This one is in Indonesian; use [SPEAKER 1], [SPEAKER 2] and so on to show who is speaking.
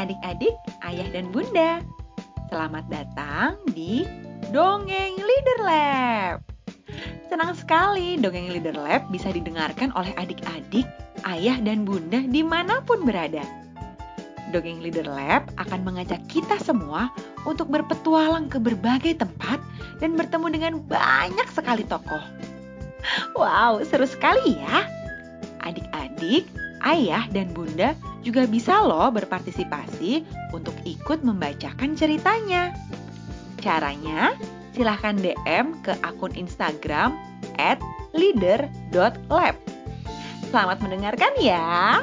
[SPEAKER 1] adik-adik, ayah dan bunda. Selamat datang di Dongeng Leader Lab. Senang sekali Dongeng Leader Lab bisa didengarkan oleh adik-adik, ayah dan bunda di mana pun berada. Dongeng Leader Lab akan mengajak kita semua untuk berpetualang ke berbagai tempat dan bertemu dengan banyak sekali tokoh. Wow, seru sekali ya! Adik-adik, ayah dan bunda juga bisa loh berpartisipasi untuk ikut membacakan ceritanya. Caranya, silahkan DM ke akun Instagram at leader.lab. Selamat mendengarkan ya!